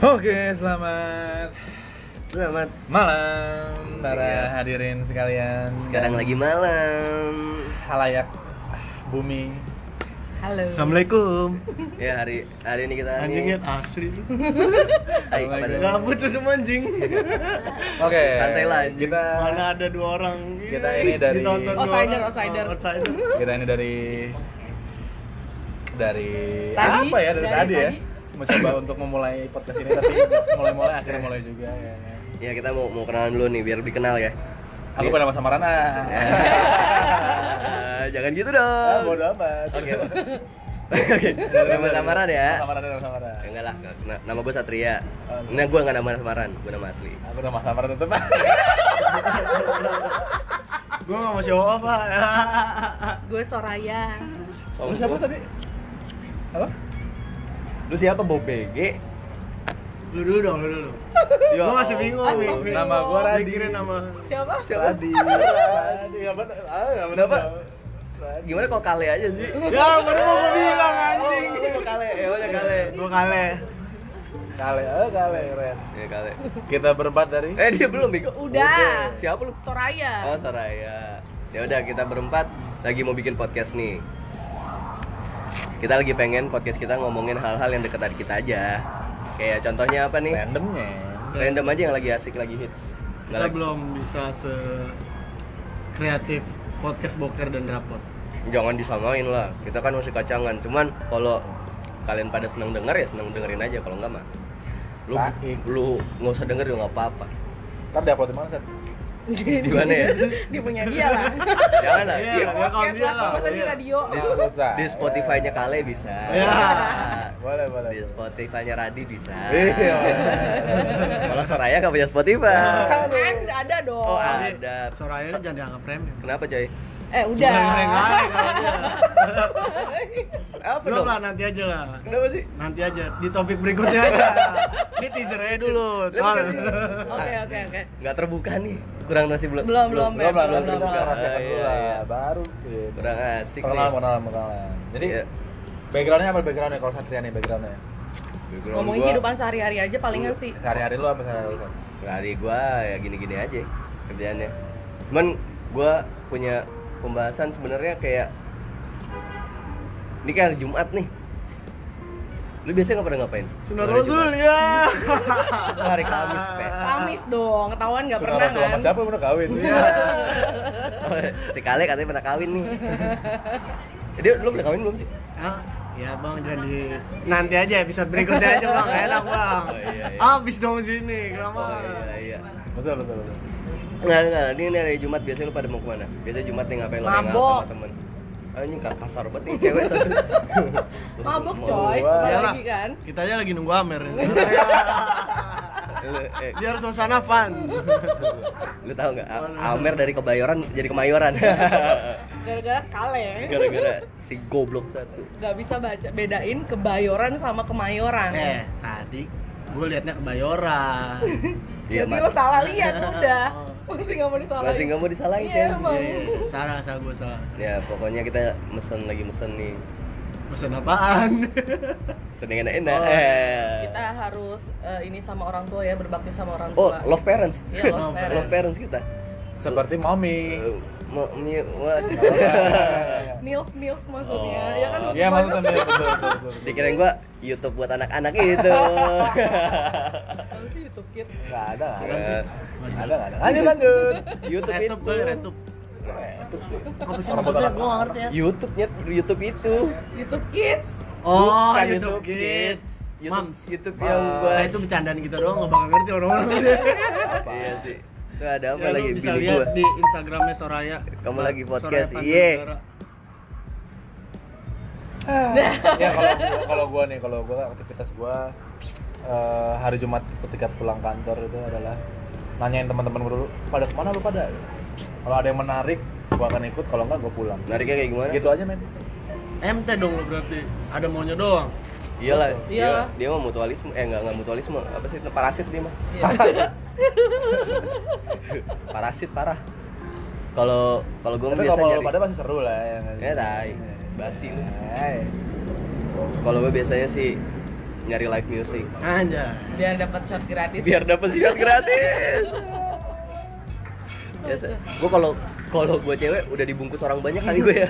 Oke, selamat Selamat malam para Iya. hadirin sekalian. sekarang lagi malam. halayak bumi. Halo. Assalamualaikum. Ya hari hari ini kita Anjingnya nih. asli tuh. Pada- Gabut tuh semua anjing. Oke. Santai lah, anjing. Kita Mana ada dua orang. Kita ini dari- Outsider, outsider. Oh, outsider. kita ini dari dari Tadi, apa ya dari, dari tadi, ya? Mencoba untuk memulai podcast ini tapi mulai-mulai akhirnya mulai juga ya. Ya kita mau mau kenalan dulu nih biar lebih kenal ya. Aku pada masa Marana. Jangan gitu Ah, dong. bodo amat. Oke. Oke. Nama samaran ya. Samaran nama samaran. Ya, Enggak lah, na- nama gue Satria. Oh, Nah, gue nggak nama samaran, gue nama asli. Aku nama samaran tetep. Gua enggak mau show off, Pak. Gue Soraya. Lu siapa tadi? Apa? Lu siapa Bob BG? Lu dulu dong, lu dulu. Ya Gua masih bingung. Astagfirullah. Nama gua Radi. Nama Siapa? Radi. Radi. Enggak benar. Ah, enggak benar. Gimana kalau kale aja sih? Ya, baru mau gua bilang anjing. Oh, lu mau kale, ya udah kale. Gua kale. Kale, oh kale, keren. Ya kale. Kita berempat dari Eh dia belum Bego. Udah. Siapa lu? Soraya. Oh Soraya. Ya udah kita berempat lagi mau bikin podcast nih. Kita lagi pengen podcast kita ngomongin hal-hal yang dekat dari kita aja. Kayak contohnya apa nih? randomnya. Random aja yang lagi asik lagi hits. Nggak Kita lagi- belum bisa se kreatif podcast boker dan rapot. Jangan disamain lah. Kita kan masih kacangan. Cuman kalau kalian pada seneng denger ya seneng dengerin aja. Kalau enggak mah lu Saik. lu nggak usah denger juga nggak apa-apa. Ntar diupload di mana, Set? Di mana ya? Dia punya dia lah. Jangan lah. Iya, Iya, ya, kalau dia lah, di Iya. radio. Di Spotify-nya Kale bisa. Ya. Boleh, boleh. Di Spotify-nya Radi bisa. Iya. Kalau Soraya nggak punya Spotify. Kan ada dong. Oh, ada. Soraya ini jangan dianggap premium. Kenapa coy? Eh udah. Apa Belum lah, nanti aja lah. Kenapa sih? Nanti aja di topik berikutnya aja. Ini teaser aja dulu. Oke oke oke. Nggak terbuka nih. Kurang nasi belum. Belum belum Belum belum kita belum. kita belum. rahasiakan dulu Iya, lah. Baru. gitu. Kurang asik Perkenalan, nih. perkenalan, perkenalan. Jadi Iya. backgroundnya apa backgroundnya kalau Satria nih backgroundnya? Background Ngomongin kehidupan sehari-hari aja palingan sih. Sehari-hari lu apa sehari-hari lu? hari gua ya gini-gini aja kerjaannya cuman gua punya pembahasan sebenarnya kayak ini kan hari Jumat nih lu biasanya nggak pernah ngapain Sunnah Rasul ya. Itu hari Kamis pe Kamis dong, ketahuan nggak pernah Rasul sama kan? siapa udah kawin? Iya. oh, si Kale katanya pernah kawin nih jadi lu pernah kawin belum sih Hah? Ya bang jadi nanti aja episode berikutnya aja bang enak bang. Oh, iya, iya. Abis dong sini kenapa? oh iya iya Betul, betul, betul. Nggak, nggak, ini, ini hari Jumat biasanya lu pada mau ke mana? Biasanya Jumat nih ngapain lu hangout Mabok. sama temen? Ah, ini kak kasar banget nih cewek satu Mabok coy, apalagi kan. Kita aja lagi nunggu Amer. Lu, eh, Biar suasana fun. lu tahu nggak Amer dari Kebayoran jadi Kemayoran Gara-gara kale. gara-gara si goblok satu Gak bisa baca bedain kebayoran sama kemayoran. eh tadi gue liatnya kebayoran. iya Jadi Mat. lo salah lihat udah. Masih nggak mau disalahin. masih nggak mau disalahin Iya, sih emang. Iya, iya. salah salah gue salah. ya pokoknya kita mesen lagi mesen nih Pesan apaan? mesen yang enak-enak Oh. Eh. Kita harus eh, ini sama orang tua ya, berbakti sama orang oh tua. love parents Iya, love Love parents. love parents kita Seperti mommy. Eh, mau mi- what? Milf milf maksudnya. Oh. Ya kan Iya, maksudnya betul, betul, betul, betul. dikirain gua YouTube buat anak-anak itu YouTube Kids? Nggak ada, nggak ada. Nggak ada, nggak ada. Lanjut, lanjut. YouTube itu Retup kali retup. YouTube sih. Apa sih maksudnya? Gue ngerti ya. YouTube-nya YouTube itu YouTube Kids. Oh, YouTube Kids. YouTube, Mams. YouTube yang gua Nah, itu bercandaan kita doang nggak bakal ngerti orang-orang. Iya sih. Itu ada apa Ya, lagi bisa lihat gua? di Instagramnya Soraya. Kamu lagi podcast, iya. Negara. ya kalau gua, kalau gua nih kalau gua aktivitas gua eh, hari Jumat ketika pulang kantor itu adalah nanyain teman-teman dulu pada ke mana lu pada kalau ada yang menarik gua akan ikut kalau enggak gua pulang Nariknya kayak gimana? gitu aja men MT dong lo berarti. Ada maunya doang. Iyalah. Iyalah. Dia, dia mah mutualisme. Eh enggak enggak mutualisme. Apa sih? Parasit dia mah. Iya. Parasit parah. Kalau kalau gua tapi biasa kalau nyari. pada pasti seru lah ya? Ya, tai. Basi lu. Kalau gue biasanya sih nyari live music. Aja. biar dapat shot gratis. Biar dapat shot gratis. Biasa. Gue kalau kalau gue cewek udah dibungkus orang banyak kali gue ya.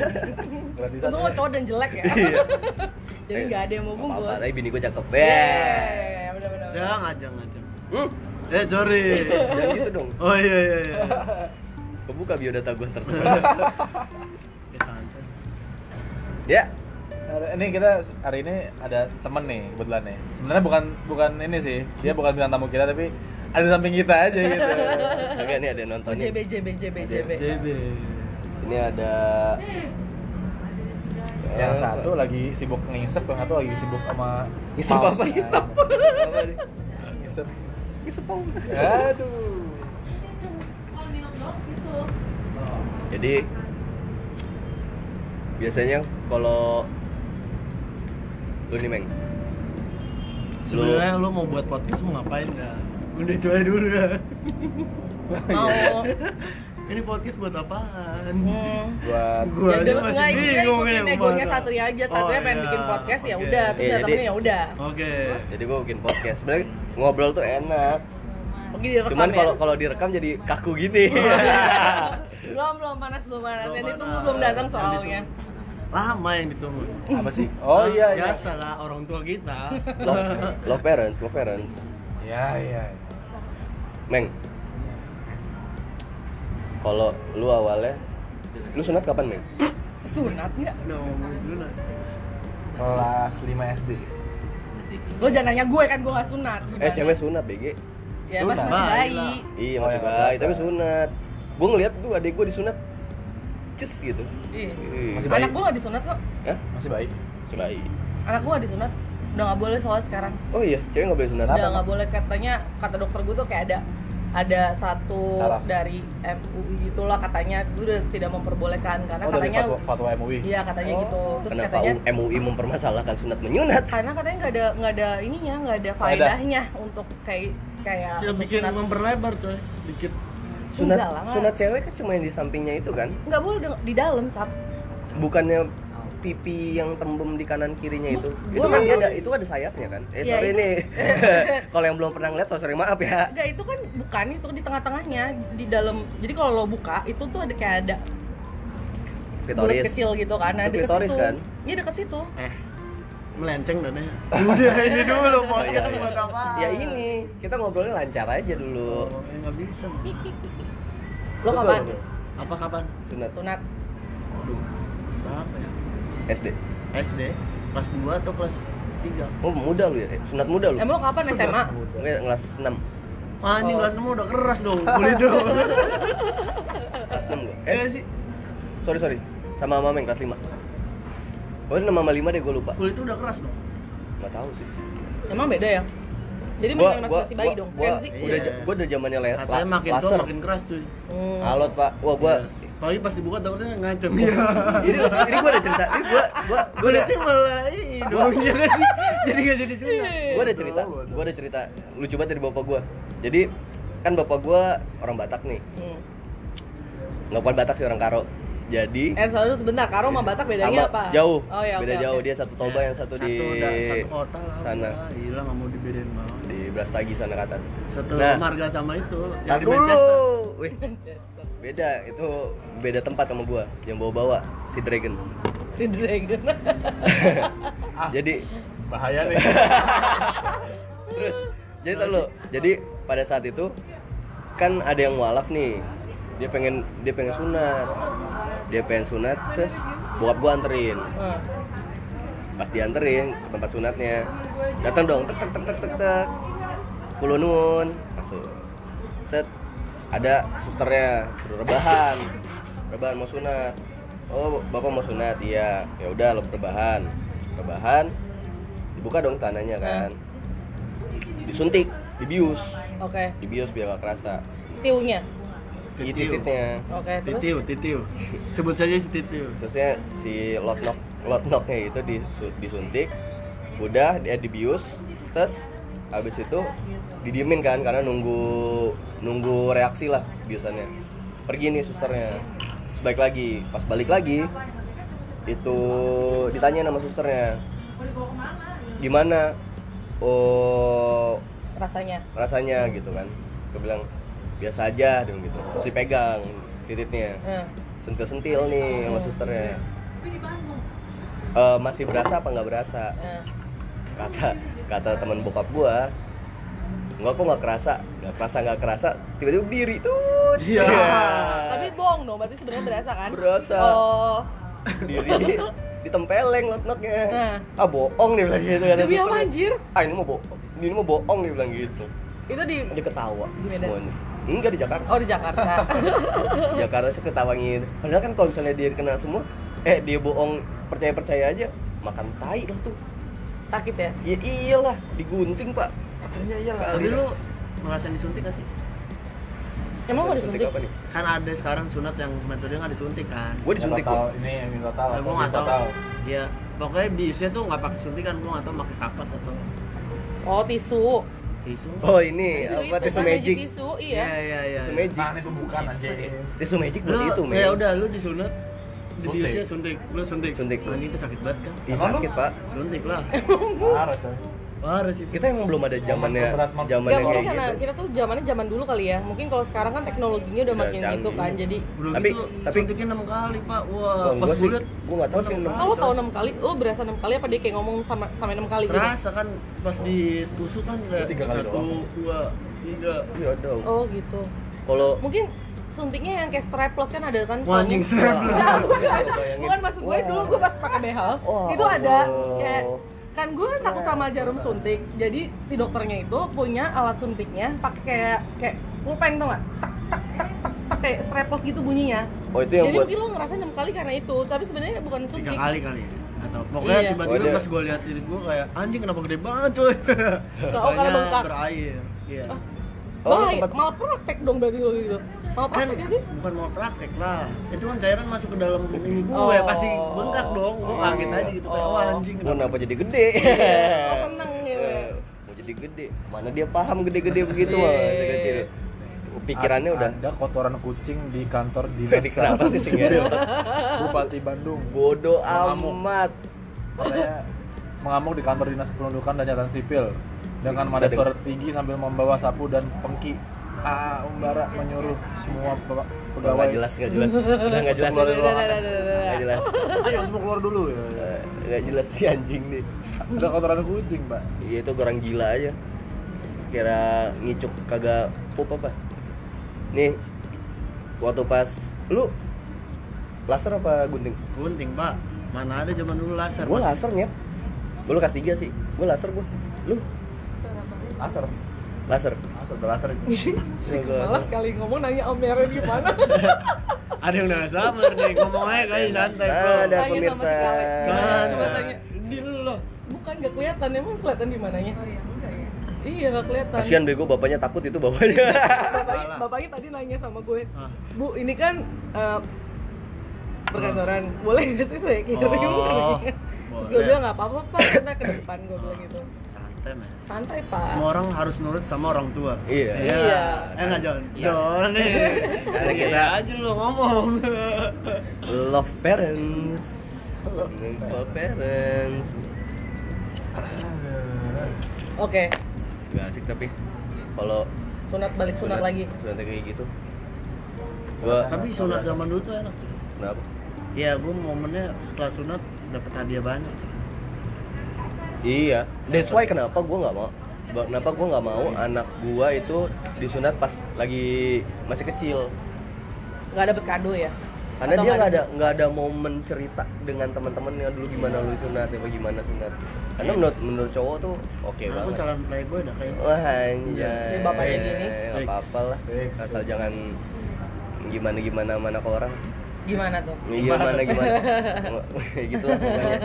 Gratisan Untung lo cowok dan jelek ya. Iya. jadi nggak ada yang mau bungkus. apa tapi bini gue cakep. Ya Yeay, bener-bener. Jangan, jangan, jangan. hmm, Eh, sorry. jangan gitu dong. Oh iya iya iya. kebuka biodata gue tersebar Ya ya ini kita hari ini ada temen nih kebetulan nih. Sebenarnya bukan bukan ini sih. Dia bukan bintang tamu kita tapi ada di samping kita aja gitu. Agak nih ada yang nontonnya JB JB JB JB JB. ini ada yang Eh, satu lagi sibuk ngisep yang satu lagi sibuk sama Ngisep apa? Ngisep. Ngisep. Ngisepong. aduh. Jadi biasanya kalau lu nih meng. Sebenarnya lu mau buat podcast mau ngapain? Dah? Udah itu aja dulu ya. mau. Ini podcast buat apaan? hmm. buat Gua ya aja masih nggak ini bingung ikutin nih, egonya satu ya aja. Satunya Oh, pengen iya. bikin podcast ya udah. Terus Iya, datangnya ya udah. Oke. jadi gua bikin podcast. Sebenarnya ngobrol tuh enak. Oke direkam cuman ya? kalau kalau direkam jadi kaku gini. Belum belum panas belum panas. Yang ditunggu panas. belum datang Yang soalnya Lama yang ditunggu. apa sih? Oh iya iya. Biasa lah orang tua kita. love, love parents love parents. Iya iya meng. Kalau lu awalnya lu sunat kapan meng? Sunat nggak? Ngomong dulu. kelas 5 SD lo jangan nanya gue kan gue nggak sunat. Eh cewek sunat bg ya Sunat. masih Baik bayi. Iya Oh, masih yang baik biasa. tapi sunat. Gua ngeliat tuh adik gua disunat cus gitu Ih. Ih. Masih bayi. anak gue nggak disunat kok Hah? masih baik Masih baik anak gue nggak disunat udah nggak boleh soalnya sekarang oh iya cewek nggak boleh sunat udah nggak boleh katanya kata dokter gue tuh kayak ada ada satu Saraf. dari MUI gitulah katanya itu udah tidak memperbolehkan karena oh dari katanya fatwa, fatwa MUI iya katanya Oh, gitu terus kenapa katanya MUI mempermasalahkan sunat menyunat karena katanya nggak ada nggak ada ininya nggak ada Faedah. faedahnya untuk kayak kayak Ya bikin sunat. memperlebar coy. Dikit. Sunat Enggak lah, sunat cewek kan cuma yang di sampingnya itu kan nggak boleh di- di dalam sap bukannya pipi yang tembem di kanan kirinya itu Bu- itu kan dia ada itu ada sayapnya kan eh Iya, sorry itu- nih kalau yang belum pernah ngeliat so sorry maaf ya Enggak, itu kan bukan itu di tengah-tengahnya di dalam. Jadi kalau lo buka itu tuh ada kayak ada bulat kecil gitu kan. Nah, Itu deket klitoris situ. kan? Iya dekat situ. Eh. Melenceng dan ya. Udah ini dulu Oh, podcast iya, iya. buat apa? ya ini kita ngobrolnya lancar aja dulu Oh, ya nggak bisa. Lo kapan? Apa kapan? sunat Sunat. Aduh. Berapa ya? SD SD kelas 2 atau kelas 3? oh muda lu ya Eh, sunat muda lu Emang lo kapan SMA? Enggak, kelas 6 Wah, anjing Oh. kelas 6 udah keras dong kulit tuh. kelas 6 gua Eh eh sih, sorry sorry sama mama yang kelas 5 oh ini nama 5 deh gue lupa kulit itu udah keras dong. nggak tahu sih Emang beda ya? Jadi gua gua masih bayi gua, dong. gua, Kan sih? udah Iya. gua udah zamannya le- Katanya makin tua laser makin keras cuy. Hmm. alot pak wah gua Iya. Apalagi pas dibuka takutnya ngacem. Iya. ini ini gua ada cerita ini gua gua gua Kulitnya malah ini dong. Iya nggak sih? Jadi nggak jadi sunat. gua ada cerita gua ada cerita lucu banget dari bapak gua jadi kan bapak gua orang Batak nih Hmm. nggak bukan Batak sih orang Karo jadi Eh, selalu sebentar. Karo sama Batak bedanya sama apa? jauh Oh ya, beda oke, jauh oke. dia satu Toba yang satu, di udah, satu kota lah. sana. Gila nggak mau dibedain banget. di Brastagi sana ke atas Satu Nah. marga sama itu. Yang di dulu Manchester. wih beda itu beda tempat sama gua yang bawa-bawa si Dragon Si Dragon. jadi bahaya nih terus jadi lo jadi pada saat itu kan ada yang mualaf nih dia pengen dia pengen sunat. Dia pengen sunat terus bokap gua anterin. Hmm. pas dianterin ke tempat sunatnya datang dong tek tek tek tek tek tek. Kulo nuwun masuk. Set ada susternya suruh rebahan. Rebahan mau sunat. Oh bapak mau sunat iya. Ya udah lo rebahan. Rebahan dibuka dong tanahnya kan. Disuntik dibius. Oke. dibius biar gak kerasa. Tiunya. Titiu. titiknya Oke, terus? Titiu, titiu. Sebut saja si titiu. khususnya si lotnok lotnoknya itu disu- disuntik udah dia dibius terus habis itu didiemin kan karena nunggu nunggu reaksi lah biusannya. Pergi nih susternya. Terus balik lagi. Pas balik lagi itu ditanya sama susternya. Gimana? Oh rasanya? rasanya gitu kan. Gue bilang biasa aja dong gitu. Terus dipegang titiknya. Eh, sentil sentil nih sama Hmm. susternya. Eh, masih berasa apa nggak berasa? Eh. kata kata teman bokap gua nggak kok nggak kerasa. Nggak kerasa nggak kerasa tiba-tiba berdiri tuh Iya. tapi bohong dong berarti sebenarnya berasa kan? Berasa. oh. Diri ditempeleng lot-lotnya. Nah. ah bohong dia bilang gitu apa susternya. anjir? Ah ini mau bohong ini mau bohong dia bilang gitu. Itu di dia ketawa Di Medan? semuanya enggak di Jakarta. Oh di Jakarta. Jakarta sih ketawanya padahal kan kalau misalnya dia kena semua eh dia bohong percaya percaya aja makan tai lah tuh. Sakit ya? Ya iyalah digunting pak. Iya iya. Tapi lu ngerasain disuntik gak sih? emang mau disuntik? apa nih? Kan ada sekarang sunat yang metode nggak disuntik kan? gue disuntik tahu ini yang minta tahu. Nah, gue nggak tahu. Iya, pokoknya di Asia tuh nggak pakai suntikan, gue nggak tahu pakai kapas atau oh tisu tisu. oh ini tisu apa itu tisu kan magic tisu iya iya iya iya. tisu magic Nah, itu bukan anjing. tisu magic buat Lu, itu men ya udah lu disunat di Suntik. Suntik, lu suntik. Suntik. Anjing itu sakit banget kan? Lu? sakit pak Suntik lah. Parah coy. Parah sih. kita emang belum ada zamannya Enggak, mungkin kayak karena gitu kita tuh zamannya zaman dulu kali ya. Mungkin kalau sekarang kan teknologinya udah Udah makin canggih. gitu kan. Jadi Udah Tapi- gitu, tapi- suntiknya 6 kali, Pak. Wah, pas gue liat gua nggak tahu sih enam enam kamu kali, tahu coy. enam kali, lo berasa enam kali apa dia kayak ngomong sama sampai enam kali gitu? Terasa kan pas ditusuk kan kayak Tiga kali satu, doang. dua, tiga. iya dong Oh gitu. kalau Mungkin suntiknya yang kayak strapless kan ada kan? Anjing strapless. Enggak, bukan. Maksud gue dulu gue pas pakai behel itu ada kayak kan gue takut sama jarum suntik jadi si dokternya itu punya alat suntiknya pakai kayak kayak pulpen tau nggak kayak strapless gitu bunyinya oh itu yang jadi buat mungkin lo ngerasa enam kali karena itu tapi sebenarnya bukan Tiga suntik kali kali. Atau pokoknya Iya. tiba-tiba Oh, pas gue liat diri gue kayak anjing kenapa gede banget coy. Oh, karena Kayaknya bengkak. berair. Iya. Ah, Oh, lu Baik, sempat- malah praktek dong berarti lo gitu. Malah kan praktek gak sih? bukan mau praktek lah. Itu kan cairan masuk ke dalam ini gue Oh. pasti bengkak dong. Gue Oh. kaget aja gitu kayak Oh. wah anjing Gua kenapa? jadi gede? Oh seneng gitu Eh, mau jadi gede. Mana dia paham gede-gede begitu mah iya, kecil pikirannya Ad- udah ada kotoran kucing di kantor dinas Ini kenapa sih sih, sipil. Bupati Bandung. Bodoh Mengamuk. amat. Katanya mengamuk di kantor dinas kependudukan dan catatan sipil dengan nada suara tinggi sambil membawa sapu dan pengki. Ah, Umbara menyuruh semua pe- udah pegawai. nggak jelas nggak jelas. Udah nggak jelas. Keluar dari Udah, ruangan. udah, udah, udah, nggak udah. jelas. Ayo semua keluar dulu ya. Eh, nggak jelas si anjing nih. Ada kotoran kucing, Pak. iya itu orang gila aja. Kira ngicuk kagak pup apa? Nih waktu pas lu laser apa gunting? Gunting pak. Mana ada zaman dulu laser gua laser nyet. Gua lu kelas 3 sih. Gua laser gua. Lu Laser. laser. Laser, udah laser. Malas kali ngomong nanya Omernya gimana ada yang udah sabar nih ngomong aja kali santai bro. Ada pemirsa. Kan. Coba tanya. Di lu loh. Bukan gak kelihatan, emang kelihatan di mananya? Oh iya, enggak ya. Iya gak kelihatan. Kasihan bego bapaknya takut itu bapaknya. Bapaknya, Salah. bapaknya tadi nanya sama gue Ah. Bu, ini kan eh, perkantoran. Boleh gak sih saya kirim? Oh, Terus gue bilang gak apa-apa pak, kita ke depan gue bilang gitu santai men Santai pak. Semua orang harus nurut sama orang tua. Iya. Iya. eh nggak John Iya. John nih. Karena kita kita- aja lu ngomong. Love parents. Love parents. Oke, gak asik tapi kalau sunat balik sunat, lagi. sunat kayak gitu. Gua tapi sunat zaman dulu tuh enak cuy kenapa? Iya, gue momennya setelah sunat dapat hadiah banyak cuy. Iya. That's why kenapa gua nggak mau kenapa gua nggak mau anak gua itu disunat pas lagi masih kecil. Gak dapet kado ya? karena Atau dia nggak nggak ada nggak ada momen cerita dengan teman-temannya dulu gimana lu sunat apa gimana sunat. Karena menurut menurut cowok tuh oke Aku banget. calon playboy dah kayak wah anjay. Ini bapaknya gini. nggak apa-apa lah. Asal jangan gimana gimana mana ke orang. Gimana tuh? gimana gimana. Gitu lah pokoknya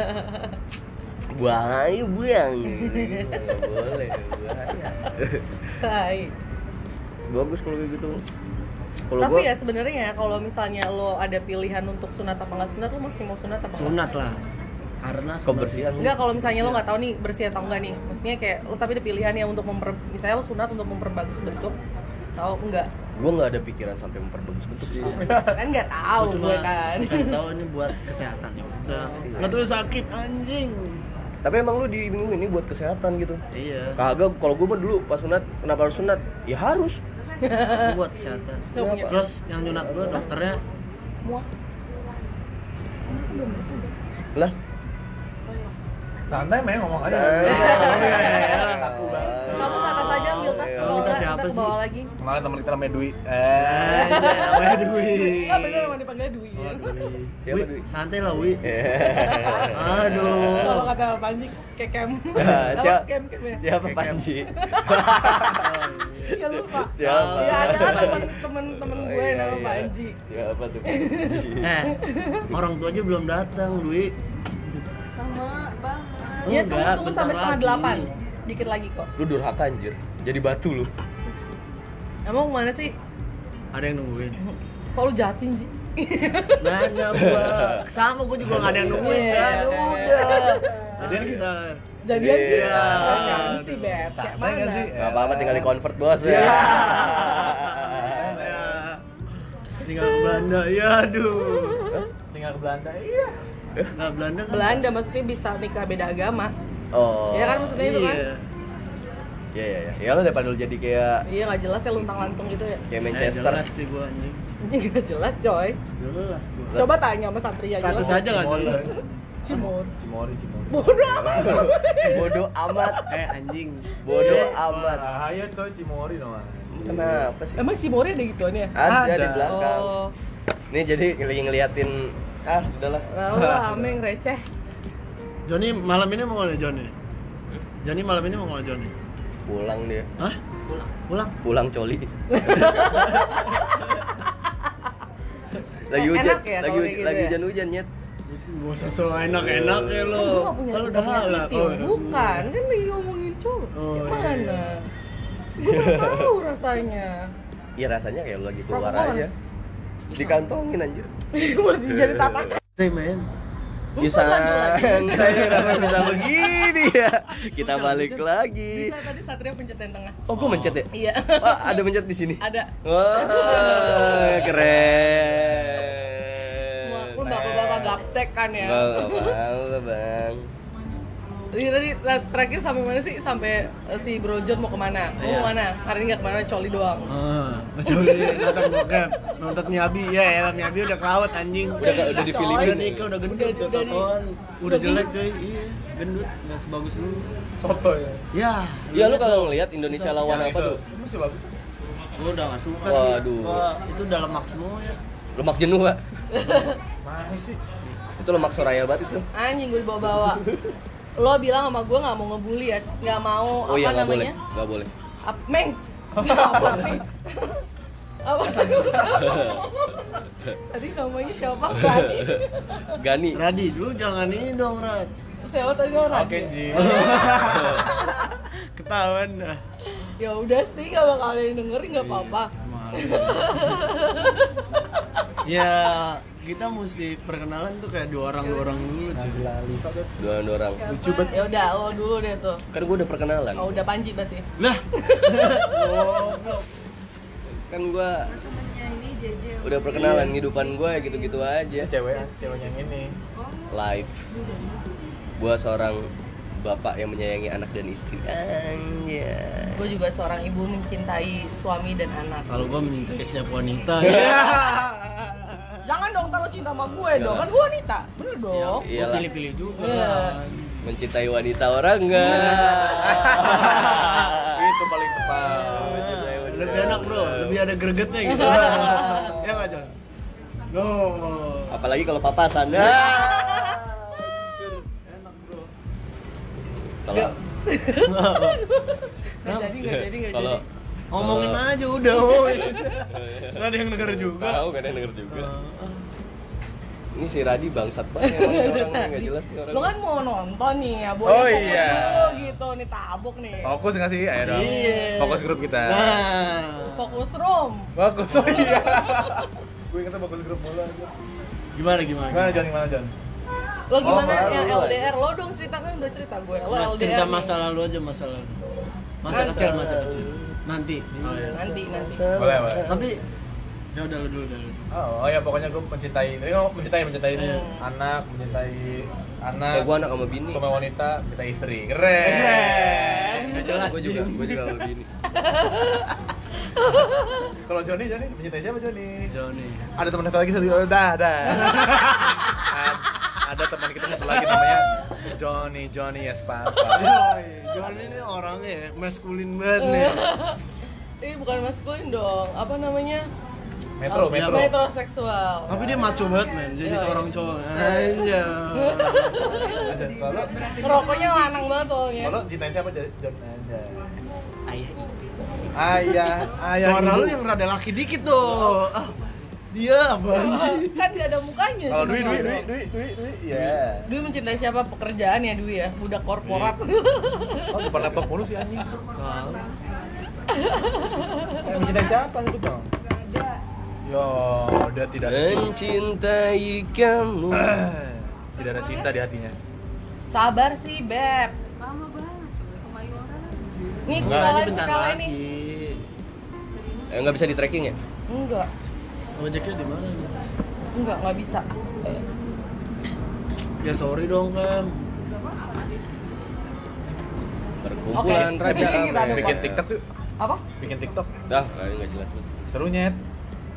bahaya buang Nggak boleh bahaya Hai. bagus kalau kayak gitu kalau Tapi gua ya sebenarnya kalau misalnya lo ada pilihan untuk sunat apa nggak sunat, lo masih mau sunat apa sunat lah. Karena Kebersihan. Enggak kalau misalnya lo nggak tahu nih bersih atau enggak nih. Maksudnya kayak lo tapi ada pilihan ya untuk memper misalnya lo sunat untuk memperbagus bentuk atau enggak. gua nggak ada pikiran sampai memperbagus bentuk sih Kan nggak tahu gue kan. kasih tahu ini buat kesehatan ya udah. Nggak tuh sakit anjing. Tapi emang lu diiming ini buat kesehatan gitu. Iya. Kagak, kalau gue mah dulu pas sunat, kenapa harus sunat? Ya harus. Buat kesehatan. Punya. Terus yang nyunat gue dokternya Muak. Lah, Santai main ngomong aja. Santai. Iya, kaku banget. Kamu kata saja ambil tas Iya. bawa, siapa sih? bawa lagi. Kenalin teman kita namanya Dwi. Eh, Eh. namanya Dwi. Iya bener emang dipanggil Dwi. Oh, Dwi. Siapa, Wi, Dwi? Santai lah, Wi. Eh. Aduh. Kalau kata Panji kekem. Ah, Apa siapa- kem kem ya? Siapa Kekem. Panji? Ya lupa. Siapa? Ya ada temen temen temen Oh, gue iya, nama iya. Panji. Siapa tuh Panji? Eh, orang tua aja belum datang, Dwi. Oh, Ya tunggu tunggu sampai setengah delapan. Dikit lagi kok. Lu durhaka anjir. Jadi batu lu. Emang ke mana sih? Ada yang nungguin. Kok lu jahat sih, Ji? Nanya gua. Sama gua juga gak ada yang nungguin Iya, kan. iya, iya. Udah. Jadian kita. Jadian Iya. gitu. Kan sih, Beb. Kayak mana? sih? Gak apa-apa tinggal di convert bos ya. Iya. Ya. Tinggal ke Belanda. Ya aduh. Tinggal ke Belanda. Iya. Nah, Belanda kan. Belanda maksudnya bisa nikah beda agama. Oh. Iya kan maksudnya itu kan? Iya. Iya iya iya. Ya lu daripada lu jadi kayak Iya nggak jelas ya luntang lantung gitu ya. kayak Eh, Manchester. jelas sih gua anjing. Ini nggak jelas coy. Jelas gua. Coba tanya sama Satria Status jelas. aja nggak Cimori. jelas. Cimor. Cimori, Cimori. Bodoh amat. Bodoh amat. Eh anjing. Bodoh Eh, amat. Bahaya coy Cimori dong. Kenapa sih? Emang Cimori ada gituan ya? Ada, Ada. di belakang. Oh, Nih jadi lagi ngeliatin ah sudahlah. lah ameng receh. Joni malam ini mau ke mana Joni? Joni malam ini mau ke mana Joni? Pulang dia. Hah? Pulang. Pulang. Pulang coli. lagi hujan, enak ya lagi kayak gitu lagi ya? hujan-hujan nyet. Gak usah so enak-enak ya lo. Lu nggak punya Kalau udah halal. TV, bukan kan lagi ngomongin cowok. Oh, Gimana? iya. Gue nggak tahu rasanya. Iya rasanya kayak lu lagi keluar aja. Dikantongin anjir. Masih jadi tatakan. Hey man. Bisa santai kenapa bisa begini ya. Kita balik lagi. Bisa tadi Satria pencet yang tengah. Oh, gua mencet ya? Iya. Wah, ada mencet di sini. Ada. Wah, keren. Lu bapak-bapak gaptek kan ya. Mau, Bang. Tadi tadi nah, terakhir sampai mana sih? Sampai eh, si Brojot mau ke mana? Mau Iya. ke mana? Hari ini nggak ke mana, coli doang. Ah, kecuali nonton bokep, nonton Miyabi, ya elah Miyabi udah kelawat anjing. Udah udah, udah di Udah nih. udah gendut, Udah- udah udah udah udah jelek coy, iya, gendut, nggak sebagus lu. Soto ya. Ya, Iya lu kalau ngeliat Indonesia lawan Yang apa itu tuh? Masih bagus. Gua udah gak suka sih. Waduh. Itu udah lemak semua ya. Lemak jenuh, Pak. Masih sih. Itu lemak Soraya banget itu. Anjing gue dibawa-bawa. Lo bilang sama gue nggak mau ngebully ya, nggak mau Oh iya apa nggak boleh, namanya? nggak boleh. Ap, Meng. apa sih? apa tadi? tadi namanya siapa? Radi. Gani. Radi, lu jangan ini dong, Rad. Siapa tadi lo Radi? Oke, Ji. Ketahuan dah. Ya udah sih, nggak bakal ada yang dengerin nggak apa-apa. Ya, kita mesti perkenalan tuh kayak dua orang dua orang dulu cuy. Dua dua orang. Lucu banget. Ya udah, lo dulu deh tuh. Kan gua udah perkenalan. Oh udah Panji berarti. Lah. Goblok. Kan gua udah perkenalan kehidupan gua ya gitu-gitu aja. Cewek, cewek yang ini. Live. Gua seorang bapak yang menyayangi anak dan istri. Anjay. Gue juga seorang ibu mencintai suami dan anak. Kalau gua menyintai setiap wanita. Ya. Jangan dong kalau cinta sama gue dong, kan gue wanita, bener dong. Gua Iyalah. pilih-pilih juga Iya. kan. Mencintai wanita orang enggak. Itu paling tepat. Mencintai Lebih enak bro, lebih ada gregetnya gitu. ya nggak John? No. Apalagi kalau papasan. Ya. Nah. Kalau Gak jadi, gak jadi, gak kalau jadi. Ngomongin aja udah, woi. Nggak ada yang denger juga. tahu gak ada yang denger juga. Ah. Ini si Radi bangsat banget emang orang nggak jelas nih orang. Lo kan mau nonton nih ya, boleh Oh, fokus iya. dulu gitu, nih tabuk nih. Fokus nggak sih? Ayo dong. Iya. Fokus grup kita. Nah. Fokus room. Bagus. Oh iya. Gue ingetnya fokus grup mulu. Gimana gimana? Gimana Jon? Gimana Jon? Lo gimana baru yang lo. LDR? Lo dong ceritakan udah cerita gue. Lo LDR. cerita masa lalu aja masa lalu. Masa Masa kecil masa kecil. Nanti. Oh, iya. Nanti nanti. Boleh, boleh. Tapi Ya udah lu dulu, udah lu. Oh, oh ya pokoknya gue mencintai, ini ngomong mencintai mencintai Hmm. anak, mencintai anak, Eh, gua anak sama bini. sama wanita, mencintai istri, keren. Keren. Udah jelas. Gue juga, gue juga sama bini. Kalau Joni, Joni mencintai siapa Joni? Joni. Ada teman satu lagi satu, oh, dah, dah. Ad- ada teman kita satu lagi namanya Joni, Joni yes papa. Joni ini orangnya ya, maskulin banget nih. Ini bukan maskulin dong. Apa namanya? Metro, Oh, metro. Metroseksual. Tapi dia maco banget men, jadi seorang cowok. Ada. Kalau Rokoknya lanang banget soalnya. kalau cintai siapa? Jon aja. Ayah. Ayah, ayah. Suara lu yang rada laki dikit tuh. Dia apaan sih? kan gak ada mukanya. Kalau Dwi, Dwi, Dwi. Dwi, Dwi, Dwi, ya. Dwi mencintai siapa pekerjaan ya Dwi ya budak korporat Oh, depan laptop mulu sih anjing. Nah, Eh, mencintai siapa itu dong? Yo, dia tidak. Mencintai kamu. tidak ada cinta di hatinya. sabar sih beb lama banget coy kemayoran nih gue Enggak, ini salahin bentar sekali lagi. nih Eh, nggak bisa di tracking ya? enggak Ojeknya di mana? nih? enggak nggak bisa Ya sorry dong kan. Perkumpulan Oke, Raja. Bikin TikTok tuh, apa bikin TikTok. Dah, kayaknya nggak jelas banget. Seru nyet.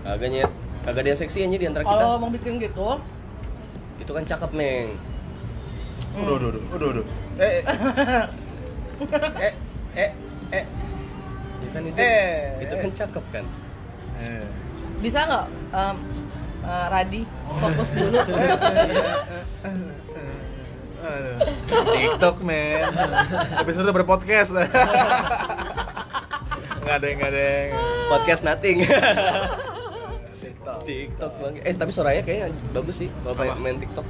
Kagak nyet. Kagak ada yang seksi aja di antara kita. kalau mau bikin gitu Itu kan cakep, Meng. hmm. Udah, udah, udah, udah, udah. Eh, eh, eh, eh, eh, Ya kan itu. Eh. Itu kan cakep kan. eh. Bisa nggak em, eh, Radi fokus dulu. TikTok men. Habis itu berpodcast. Enggak ada, enggak ada. Podcast nothing. TikTok. TikTok bang. Eh tapi suaranya kayaknya bagus sih kalau main, main TikTok.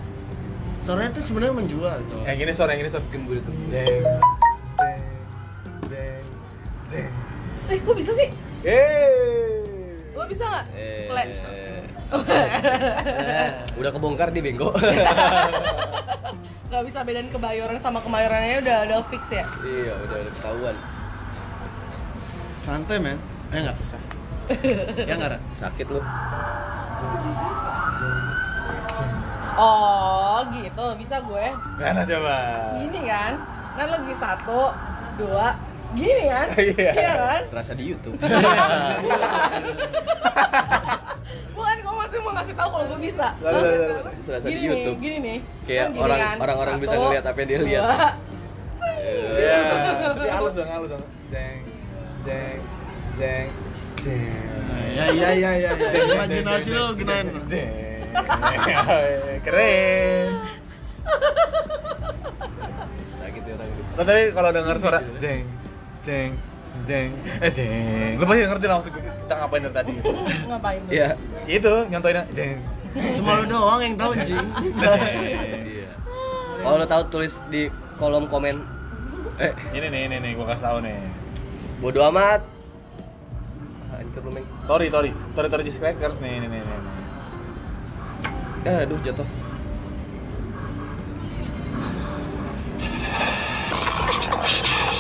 Suaranya tuh sebenarnya menjual, coy. Yang ini sore, yang ini sore. Gembul itu. Jeng, jeng, jeng, jeng. eh kok bisa sih Yeay. Lo bisa nggak Eh, Play. udah kebongkar di bengko. nggak bisa bedain kebayoran sama kemayorannya udah udah fix ya iya, udah udah ketahuan. Santai men. Eh nggak bisa. ya nggak? Sakit lu. oh gitu bisa gue Mana coba? gini kan kan lagi satu dua gini kan Iya. kan Serasa di YouTube. bukan gue masih mau ngasih tahu kalau gue bisa Lalu, lalu, lalu. Serasa di gini nih YouTube. gini nih Kayak Kan gini orang- kan. orang-orang bisa Satu, ngeliat apa yang dia lihat. dua. Iya. Tapi halus dong, halus dong. Jeng, jeng, jeng, jeng. Ya ya ya ya. Imajinasi lo gimana? Jeng. Keren. Sakit ya orang itu. Lo tadi kalau dengar suara jeng, jeng, jeng, eh jeng, lo pasti ngerti langsung kita ngapain dari tadi. ngapain Iya. Itu nyontoinnya jeng. Cuma lu doang yang tahu jing. jeng. Iya. Kalau lo tahu tulis di kolom komen. Eh, Ini nih, ini nih, gua kasih tahu nih. bodo amat. Hancur lu, Meng. Tori, Tori, Tori, Tori cheese crackers nih, nih, nih, nih. nih. Eh, aduh jatuh.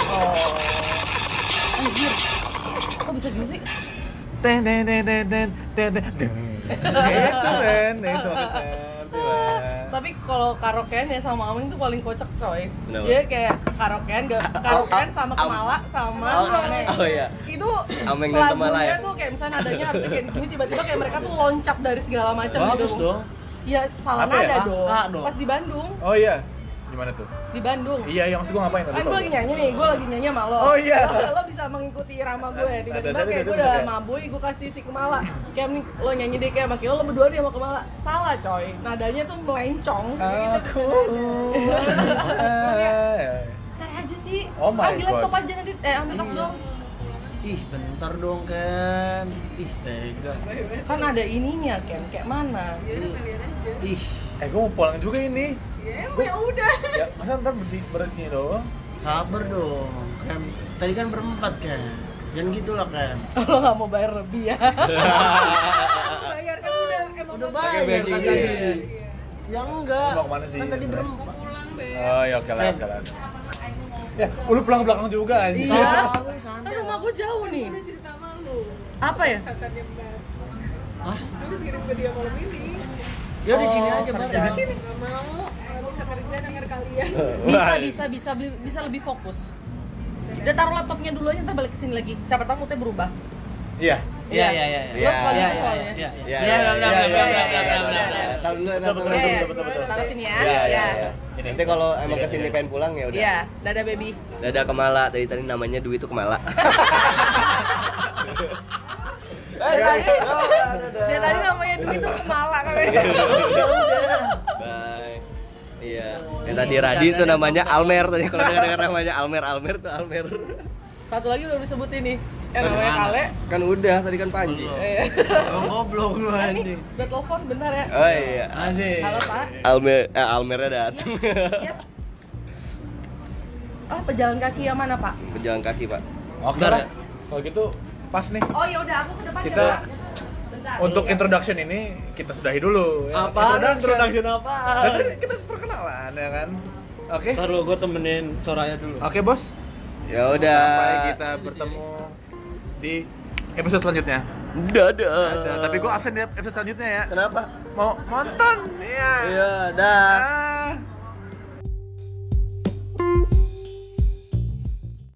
Oh anjir kok bisa gini sih Ten, ten, ten, ten, ten, ten, ten, ten. Itu kan, itu tapi kalau karaokean ya sama Aming tuh paling kocak coy Kenapa? dia kayak karaokean gak karaokean sama Am- Kemala sama Oh, Ameng oh iya. itu Ameng dan Kemala ya? tuh kayak misalnya nadanya harusnya kayak gini tiba-tiba kayak mereka tuh loncat dari segala macam Bagus gitu. dong. Iya salah ya? nada dong. Pas di Bandung, Oh iya, gimana tuh? di Bandung. Iya, iya maksud gua ngapain? Kan Lupa gue lagi nyanyi nih, gue lagi nyanyi sama lo Oh, iya. Lo, lo bisa mengikuti irama gue Ada Tiba-tiba kayak gue udah mabui, gue kasih si Kemala Kayak nih, lo nyanyi deh kayak makin lo, lo berdua dia sama Kemala Salah coy, nadanya tuh melencong Aku. Ntar aja sih, Oh my ambil God. laptop aja nanti, eh ambil tas Iya. dong Ih, bentar dong Ken. Ih, tega. Kan ada ininya Ken, kayak mana? Ih, Eh, gua mau pulang juga ini. Ya udah Ya, masa ntar berhenti bersihnya doang? sabar dong. Ken, tadi kan berempat Ken. Jangan gitu lah Ken. Lo gak mau bayar lebih ya? bayar kan udah, emang Udah bayar kan tadi. Ya enggak. Mau ke mana sih? Kan tadi berempat. Oh, ya oke lah, oke lah. Ya, lu pulang belakang juga anjing. Iya. Kan rumah gue jauh nih udah cerita sama lu Apa ya? Mbak Lu kirim ke dia malam ini. Ya di sini aja bang. Di sini. Gak mau, bisa kerja denger kalian. bisa bisa bisa beli- bisa lebih fokus udah taruh laptopnya dulu aja ntar balik ke sini lagi siapa tahu moodnya berubah Iya. Iya iya iya. Iya, iya. Iya Iya, iya iya, iya iya, iya iya, iya iya, iya iya, iya. iya. Taruh. Iya, iya. sini ya Iya, iya, ya iya. Ini. Nanti kalau emang Ini, ke sini ini. pengen pulang ya udah. iya dadah baby Dadah Kemala, tadi tadi namanya Dwi itu Kemala. dia tadi namanya Dwi tuh kemala kan Bye. Iya. Yang tadi Radi itu namanya Almer tadi kalau dengar dengar namanya Almer Almer tuh Almer. satu lagi belum disebut ini yang namanya? Kale Kan udah tadi kan Panji. Belum. eh Oh, goblok lu anjing. udah telepon bentar ya Oh iya. Asik. halo pak Almer eh, Almernya datang. Iya. Oh, pejalan kaki yang mana, Pak? Pejalan kaki, Pak. Oke Bentar lah. ya. Kalau gitu pas nih. Oh, ya udah aku ke depan Kita- ya. Bentar. Untuk Iya. introduction ini kita sudahi dulu. ya. Apaan introduction Kan apaan? tadi kita perkenalan ya kan. Oke. Ntar lu gue temenin Soraya dulu. Oke, Bos. Ya udah. Sampai kita bertemu di episode selanjutnya. Dadah. Ada, tapi gua absen di episode selanjutnya ya. Kenapa? Mau nonton. Iya. Iya, dah. Ah.